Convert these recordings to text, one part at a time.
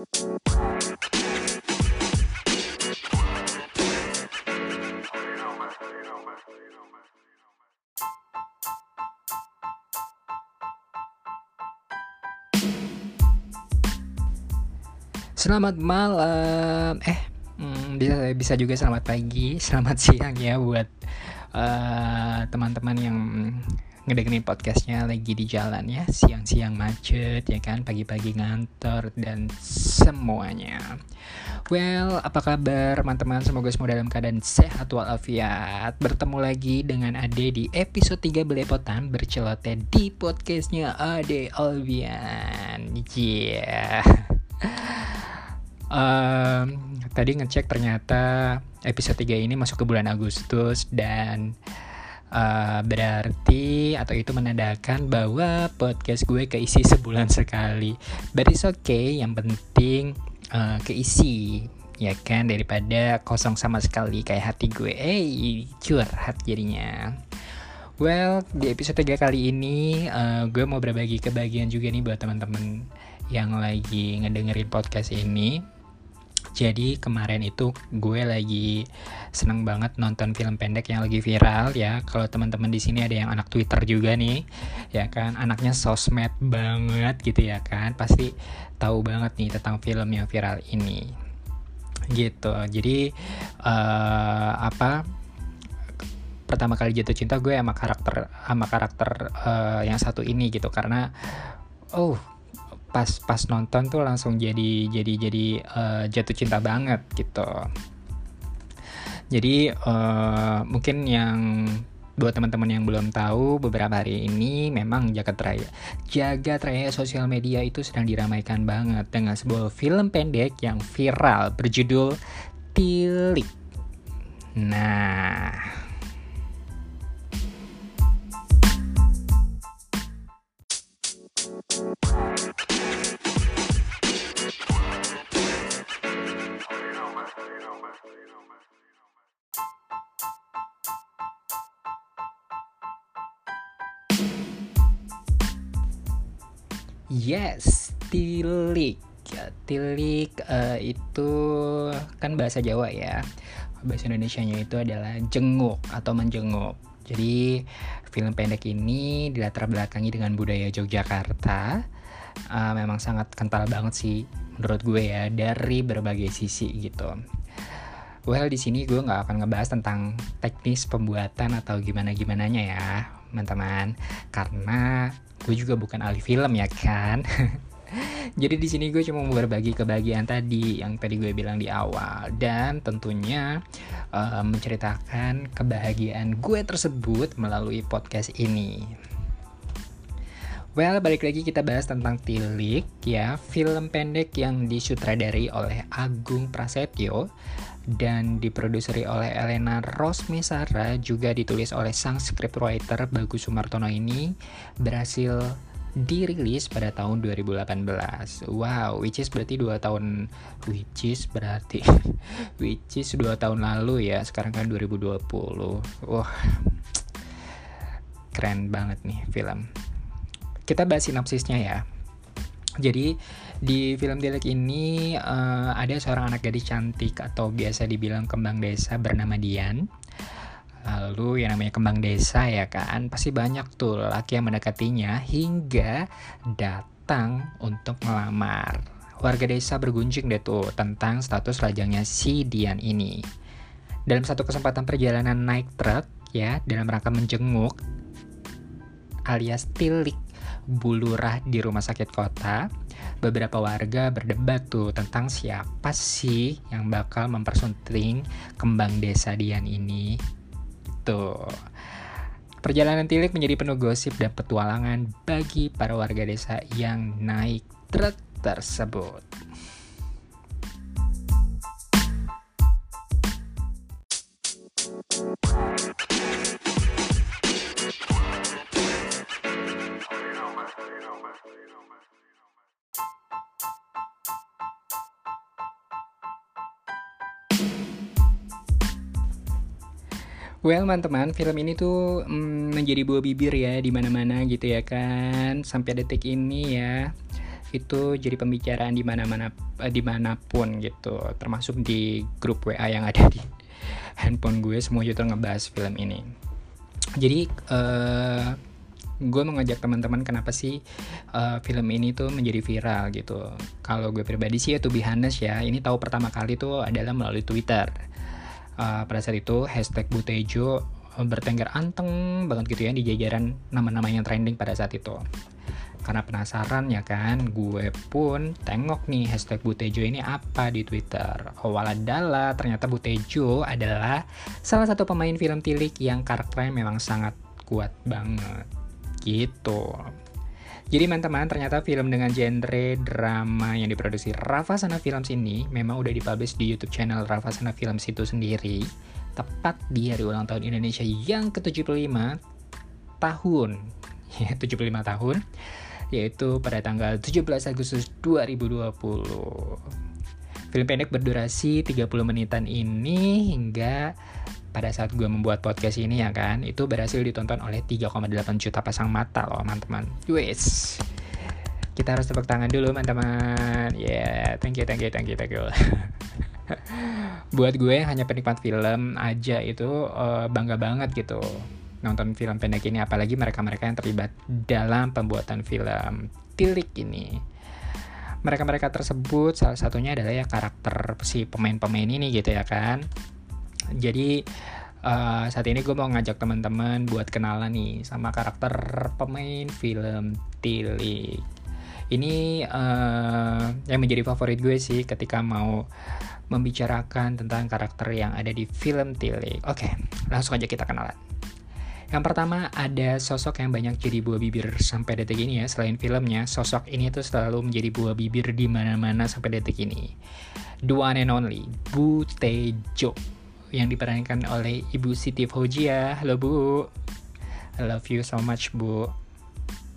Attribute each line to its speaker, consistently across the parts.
Speaker 1: Selamat malam. Eh, hmm, bisa bisa juga selamat pagi, selamat siang ya buat uh, teman-teman yang ngedengerin podcastnya lagi di jalan ya, siang-siang macet ya kan, pagi-pagi ngantor dan semuanya. Well, apa kabar teman-teman? Semoga semua dalam keadaan sehat walafiat. Bertemu lagi dengan Ade di episode 3 Belepotan berceloteh di podcastnya Ade Albian. Yeah um, tadi ngecek ternyata episode 3 ini masuk ke bulan Agustus dan uh, berarti atau itu menandakan bahwa podcast gue keisi sebulan sekali. But it's okay, yang penting uh, keisi ya kan daripada kosong sama sekali kayak hati gue. Eh, curhat jadinya. Well, di episode 3 kali ini uh, gue mau berbagi kebahagiaan juga nih buat teman-teman yang lagi ngedengerin podcast ini jadi kemarin itu gue lagi seneng banget nonton film pendek yang lagi viral ya. Kalau teman-teman di sini ada yang anak Twitter juga nih, ya kan, anaknya sosmed banget gitu ya kan, pasti tahu banget nih tentang film yang viral ini. Gitu. Jadi uh, apa? Pertama kali jatuh cinta gue sama karakter sama karakter uh, yang satu ini gitu karena oh pas pas nonton tuh langsung jadi jadi jadi uh, jatuh cinta banget gitu. Jadi uh, mungkin yang buat teman-teman yang belum tahu beberapa hari ini memang jagat raya jagat raya sosial media itu sedang diramaikan banget dengan sebuah film pendek yang viral berjudul Tilik. Nah Yes, tilik. Tilik uh, itu kan bahasa Jawa ya. Bahasa Indonesia-nya itu adalah jenguk atau menjenguk. Jadi film pendek ini dilatar belakangi dengan budaya Yogyakarta. Uh, memang sangat kental banget sih menurut gue ya dari berbagai sisi gitu. Well di sini gue nggak akan ngebahas tentang teknis pembuatan atau gimana gimananya ya teman-teman karena gue juga bukan ahli film ya kan? Jadi di sini gue cuma mau berbagi kebahagiaan tadi yang tadi gue bilang di awal. Dan tentunya uh, menceritakan kebahagiaan gue tersebut melalui podcast ini. Well, balik lagi kita bahas tentang Tilik ya, film pendek yang disutradari oleh Agung Prasetyo dan diproduseri oleh Elena Rosmesara juga ditulis oleh sang scriptwriter Bagus Sumartono ini berhasil dirilis pada tahun 2018. Wow, which is berarti 2 tahun which is berarti which is 2 tahun lalu ya. Sekarang kan 2020. Wah. Keren banget nih film. Kita bahas sinopsisnya ya. Jadi di film Dilek ini uh, ada seorang anak gadis cantik atau biasa dibilang kembang desa bernama Dian. Lalu yang namanya kembang desa ya kan, pasti banyak tuh laki yang mendekatinya hingga datang untuk melamar. Warga desa bergunjing deh tuh tentang status lajangnya si Dian ini. Dalam satu kesempatan perjalanan naik truk ya, dalam rangka menjenguk alias tilik bulurah di rumah sakit kota, beberapa warga berdebat tuh tentang siapa sih yang bakal mempersunting kembang desa Dian ini. Tuh. Perjalanan Tilik menjadi penuh gosip dan petualangan bagi para warga desa yang naik truk tersebut. Well, teman-teman, film ini tuh mm, menjadi buah bibir ya di mana-mana gitu ya kan sampai detik ini ya. itu jadi pembicaraan di mana-mana uh, di mana pun gitu termasuk di grup WA yang ada di handphone gue semua juga ngebahas film ini jadi uh, gue mengajak teman-teman kenapa sih uh, film ini tuh menjadi viral gitu. Kalau gue pribadi sih ya tuh honest ya, ini tahu pertama kali tuh adalah melalui Twitter. Uh, pada saat itu hashtag Butejo eh, bertengger anteng banget gitu ya di jajaran nama-nama yang trending pada saat itu. Karena penasaran ya kan, gue pun tengok nih hashtag Butejo ini apa di Twitter. Oh adalah ternyata Butejo adalah salah satu pemain film tilik yang karakternya memang sangat kuat banget Gitu. Jadi teman-teman, ternyata film dengan genre drama yang diproduksi Rafa Sana Films ini memang udah dipublish di YouTube channel Rafa Sana Films itu sendiri tepat di hari ulang tahun Indonesia yang ke-75 tahun. Ya, 75 tahun yaitu pada tanggal 17 Agustus 2020. Film pendek berdurasi 30 menitan ini hingga pada saat gue membuat podcast ini ya kan itu berhasil ditonton oleh 3,8 juta pasang mata loh teman-teman. Wes. Kita harus tepuk tangan dulu teman-teman. Yeah, thank you thank you thank you thank you. Buat gue hanya penikmat film aja itu uh, bangga banget gitu nonton film pendek ini apalagi mereka-mereka yang terlibat dalam pembuatan film tilik ini. Mereka-mereka tersebut salah satunya adalah ya karakter si pemain-pemain ini gitu ya kan jadi uh, saat ini gue mau ngajak teman-teman buat kenalan nih sama karakter pemain film Tilik. Ini uh, yang menjadi favorit gue sih ketika mau membicarakan tentang karakter yang ada di film Tilik. Oke, langsung aja kita kenalan. Yang pertama ada sosok yang banyak jadi buah bibir sampai detik ini ya. Selain filmnya, sosok ini tuh selalu menjadi buah bibir di mana-mana sampai detik ini. The one and only, Bu Tejo yang diperankan oleh Ibu Siti Fauzia. Halo Bu. I love you so much Bu.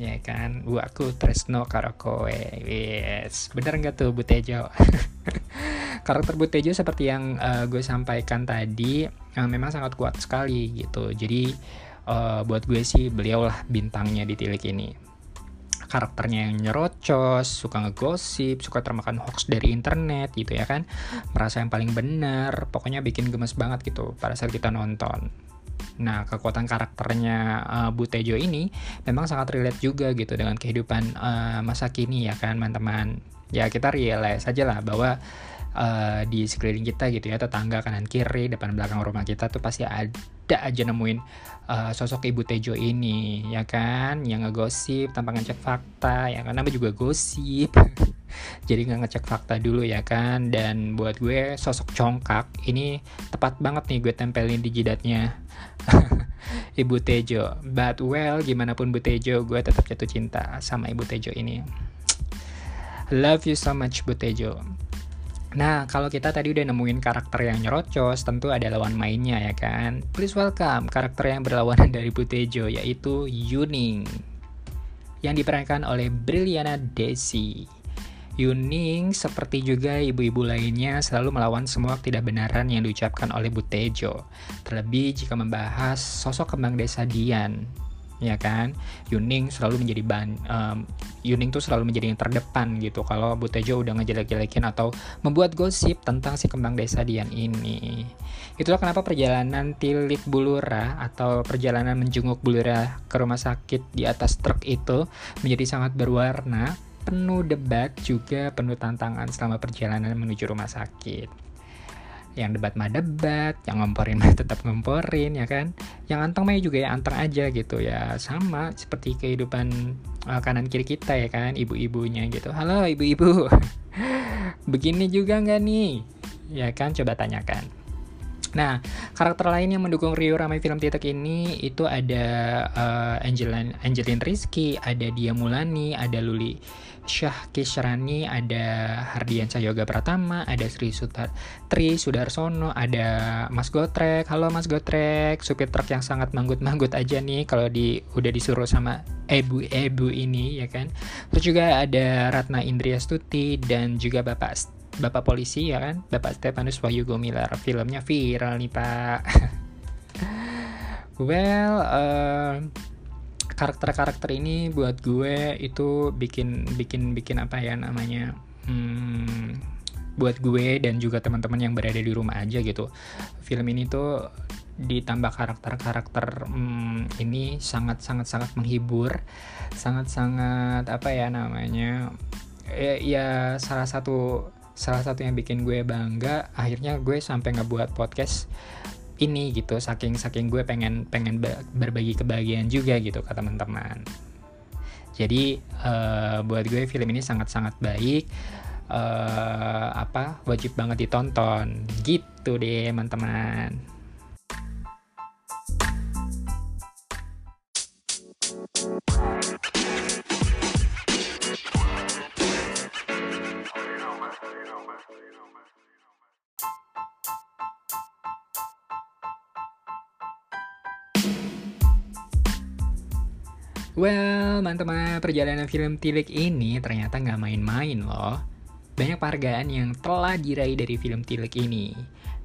Speaker 1: Ya kan, Bu aku Tresno karo kowe. Yes. Bener nggak tuh Bu Tejo? Karakter Bu Tejo seperti yang uh, gue sampaikan tadi, uh, memang sangat kuat sekali gitu. Jadi uh, buat gue sih beliau lah bintangnya di tilik ini karakternya yang nyerocos, suka ngegosip, suka termakan hoax dari internet gitu ya kan. Merasa yang paling benar, pokoknya bikin gemes banget gitu pada saat kita nonton. Nah, kekuatan karakternya uh, Bu Tejo ini memang sangat relate juga gitu dengan kehidupan uh, masa kini ya kan, teman-teman. Ya kita realize aja lah bahwa uh, di sekeliling kita gitu ya, tetangga kanan kiri, depan belakang rumah kita tuh pasti ada aja nemuin uh, sosok Ibu Tejo ini ya kan? Yang ngegosip tanpa ngecek fakta ya kan? Nama juga gosip. Jadi nggak ngecek fakta dulu ya kan? Dan buat gue sosok congkak ini tepat banget nih gue tempelin di jidatnya. Ibu Tejo. But well gimana pun Bu Tejo gue tetap jatuh cinta sama Ibu Tejo ini. Love you so much Bu Tejo Nah, kalau kita tadi udah nemuin karakter yang nyerocos, tentu ada lawan mainnya ya kan. Please welcome karakter yang berlawanan dari Butejo, yaitu Yuning. Yang diperankan oleh Briliana Desi. Yuning seperti juga ibu-ibu lainnya selalu melawan semua ketidakbenaran yang diucapkan oleh Butejo. Terlebih jika membahas sosok kembang desa Dian ya kan? Yuning selalu menjadi ban um, Yuning tuh selalu menjadi yang terdepan gitu. Kalau Butejo udah ngejelek-jelekin atau membuat gosip tentang si kembang desa Dian ini. Itulah kenapa perjalanan Tilik Bulura atau perjalanan menjenguk Bulura ke rumah sakit di atas truk itu menjadi sangat berwarna penuh debat juga penuh tantangan selama perjalanan menuju rumah sakit yang debat mah debat, yang ngomporin mah tetap ngomporin ya kan. Yang anteng mah juga ya anteng aja gitu ya. Sama seperti kehidupan uh, kanan kiri kita ya kan, ibu-ibunya gitu. Halo ibu-ibu. Begini juga nggak nih? Ya kan coba tanyakan. Nah, karakter lain yang mendukung Rio Ramai Film Titik ini itu ada uh, Angelin, Angelin Rizky, ada Dia Mulani, ada Luli Syah Kisrani, ada Hardian Yoga Pratama, ada Sri Sutar, Tri Sudarsono, ada Mas Gotrek. Halo Mas Gotrek, supir truk yang sangat manggut-manggut aja nih kalau di udah disuruh sama ibu-ibu ini ya kan. Terus juga ada Ratna Indria Stuti dan juga Bapak Bapak polisi ya kan, Bapak Stefanus Wahyu Gomilar. Filmnya viral nih Pak. well, uh, karakter-karakter ini buat gue itu bikin bikin bikin apa ya namanya hmm, buat gue dan juga teman-teman yang berada di rumah aja gitu film ini tuh ditambah karakter-karakter hmm, ini sangat sangat menghibur sangat sangat apa ya namanya ya, ya salah satu salah satu yang bikin gue bangga akhirnya gue sampai ngebuat podcast ini gitu. Saking saking gue pengen pengen berbagi kebahagiaan juga gitu ke teman-teman. Jadi uh, buat gue film ini sangat-sangat baik. Uh, apa wajib banget ditonton. Gitu deh teman-teman Well, teman-teman, perjalanan film Tilik ini ternyata nggak main-main loh. Banyak penghargaan yang telah diraih dari film Tilik ini.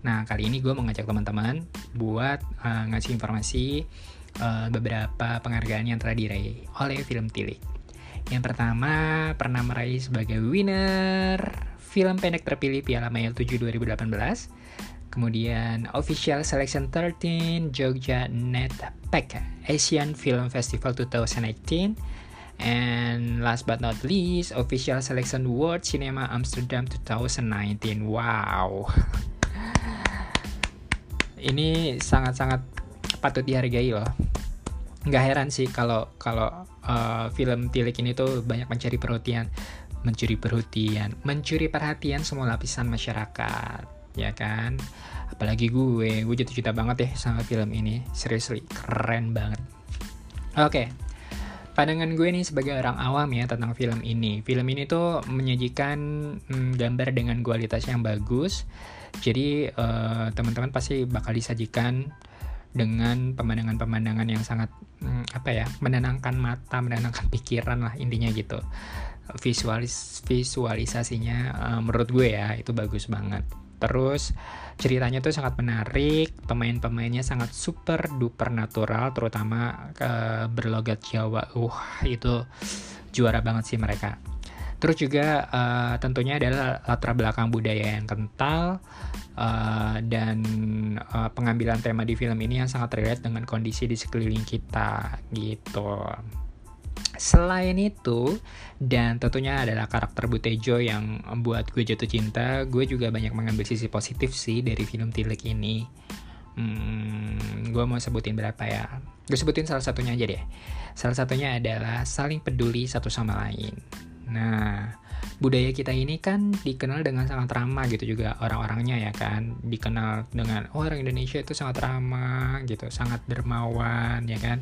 Speaker 1: Nah, kali ini gue mengajak teman-teman buat uh, ngasih informasi uh, beberapa penghargaan yang telah diraih oleh film Tilik. Yang pertama, pernah meraih sebagai winner film pendek terpilih Piala Mail 7 2018 Kemudian Official Selection 13 Jogja Net Pack Asian Film Festival 2018 And last but not least, Official Selection World Cinema Amsterdam 2019 Wow. Ini sangat-sangat patut dihargai loh. Nggak heran sih kalau kalau uh, film Tilik ini tuh banyak mencari perhatian mencuri perhatian mencuri perhatian semua lapisan masyarakat ya kan? Apalagi gue gue jatuh cinta banget ya sama film ini. Seriously keren banget. Oke okay. pandangan gue nih sebagai orang awam ya tentang film ini. Film ini tuh menyajikan hmm, gambar dengan kualitas yang bagus. Jadi uh, teman-teman pasti bakal disajikan dengan pemandangan-pemandangan yang sangat hmm, apa ya menenangkan mata menenangkan pikiran lah intinya gitu. Visualis visualisasinya uh, menurut gue ya itu bagus banget Terus ceritanya tuh sangat menarik, pemain-pemainnya sangat super duper natural, terutama ke berlogat Jawa. Uh, itu juara banget sih mereka. Terus juga uh, tentunya adalah latar belakang budaya yang kental uh, dan uh, pengambilan tema di film ini yang sangat relate dengan kondisi di sekeliling kita gitu. Selain itu, dan tentunya adalah karakter Butejo yang buat gue jatuh cinta, gue juga banyak mengambil sisi positif sih dari film Tilik ini. Hmm, gue mau sebutin berapa ya? Gue sebutin salah satunya aja deh. Salah satunya adalah saling peduli satu sama lain. Nah, budaya kita ini kan dikenal dengan sangat ramah gitu juga orang-orangnya ya kan. Dikenal dengan oh, orang Indonesia itu sangat ramah gitu, sangat dermawan ya kan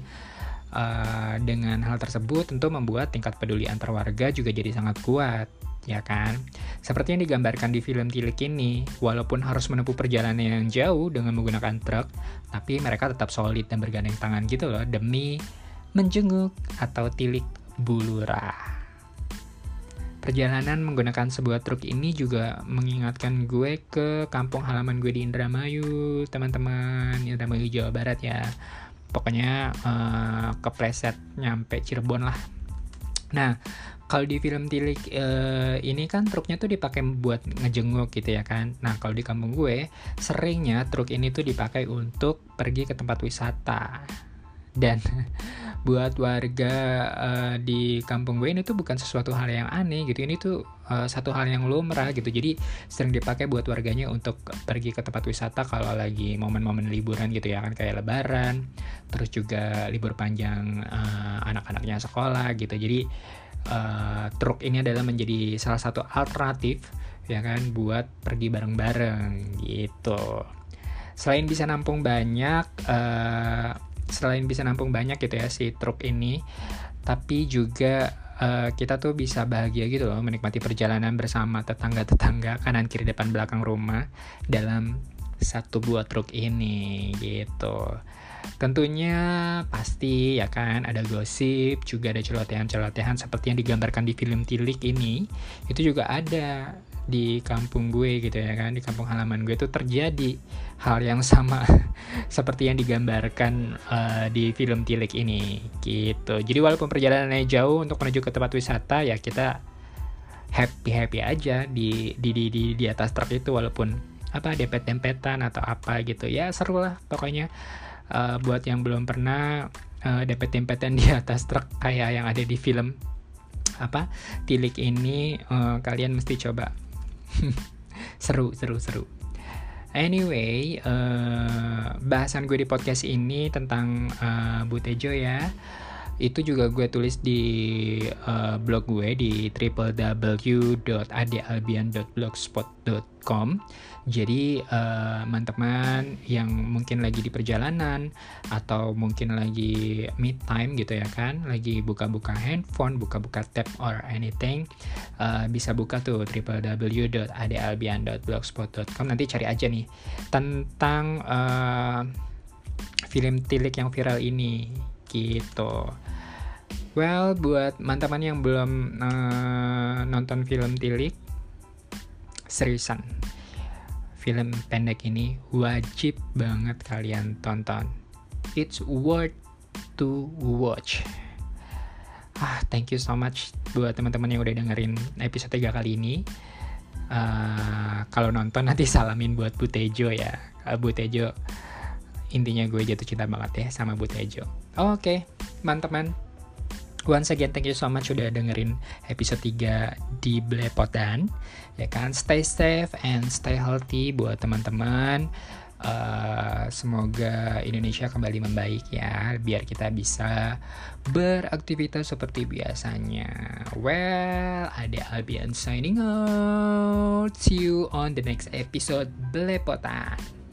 Speaker 1: Uh, dengan hal tersebut tentu membuat tingkat peduli antar warga juga jadi sangat kuat, ya kan? Seperti yang digambarkan di film Tilik ini, walaupun harus menempuh perjalanan yang jauh dengan menggunakan truk, tapi mereka tetap solid dan bergandeng tangan gitu loh demi menjenguk atau tilik bulura. Perjalanan menggunakan sebuah truk ini juga mengingatkan gue ke kampung halaman gue di Indramayu, teman-teman, Indramayu Jawa Barat ya pokoknya uh, kepleset nyampe Cirebon lah. Nah kalau di film Tilik uh, ini kan truknya tuh dipakai buat ngejenguk gitu ya kan. Nah kalau di kampung gue seringnya truk ini tuh dipakai untuk pergi ke tempat wisata. Dan buat warga uh, di kampung gue ini tuh bukan sesuatu hal yang aneh gitu. Ini tuh uh, satu hal yang lumrah gitu. Jadi sering dipakai buat warganya untuk pergi ke tempat wisata kalau lagi momen-momen liburan gitu ya kan. Kayak lebaran terus juga libur panjang uh, anak-anaknya sekolah gitu. Jadi uh, truk ini adalah menjadi salah satu alternatif ya kan buat pergi bareng-bareng gitu. Selain bisa nampung banyak uh, selain bisa nampung banyak gitu ya si truk ini tapi juga uh, kita tuh bisa bahagia gitu loh menikmati perjalanan bersama tetangga-tetangga kanan kiri depan belakang rumah dalam satu buah truk ini gitu. Tentunya pasti ya kan ada gosip juga ada celotehan-celotehan seperti yang digambarkan di film Tilik ini. Itu juga ada di kampung gue gitu ya kan di kampung halaman gue itu terjadi hal yang sama seperti yang digambarkan uh, di film Tilik ini gitu. Jadi walaupun perjalanannya jauh untuk menuju ke tempat wisata ya kita happy happy aja di di di di, di atas truk itu walaupun apa dempet dempetan atau apa gitu. Ya seru lah pokoknya. Uh, buat yang belum pernah uh, dempet dempetan di atas truk kayak yang ada di film apa tilik ini uh, kalian mesti coba seru seru seru. Anyway uh, bahasan gue di podcast ini tentang uh, Bu Tejo ya itu juga gue tulis di uh, blog gue di www.adalbian.blogspot.com jadi uh, teman-teman yang mungkin lagi di perjalanan atau mungkin lagi mid time gitu ya kan, lagi buka-buka handphone, buka-buka tab or anything, uh, bisa buka tuh www.adalbian.blogspot.com nanti cari aja nih tentang uh, film tilik yang viral ini gitu. Well, buat teman-teman yang belum uh, nonton film Tilik, seriusan film pendek ini wajib banget kalian tonton. It's worth to watch. Ah, thank you so much buat teman-teman yang udah dengerin episode 3 kali ini. Uh, kalau nonton nanti salamin buat Bu Tejo ya. Uh, Bu Tejo intinya gue jatuh cinta banget ya sama Bu Tejo. Oke, okay, mantep man. Once again, thank you so much udah dengerin episode 3 di Blepotan. Ya kan, stay safe and stay healthy buat teman-teman. Uh, semoga Indonesia kembali membaik ya, biar kita bisa beraktivitas seperti biasanya. Well, ada Albion signing out. See you on the next episode Blepotan.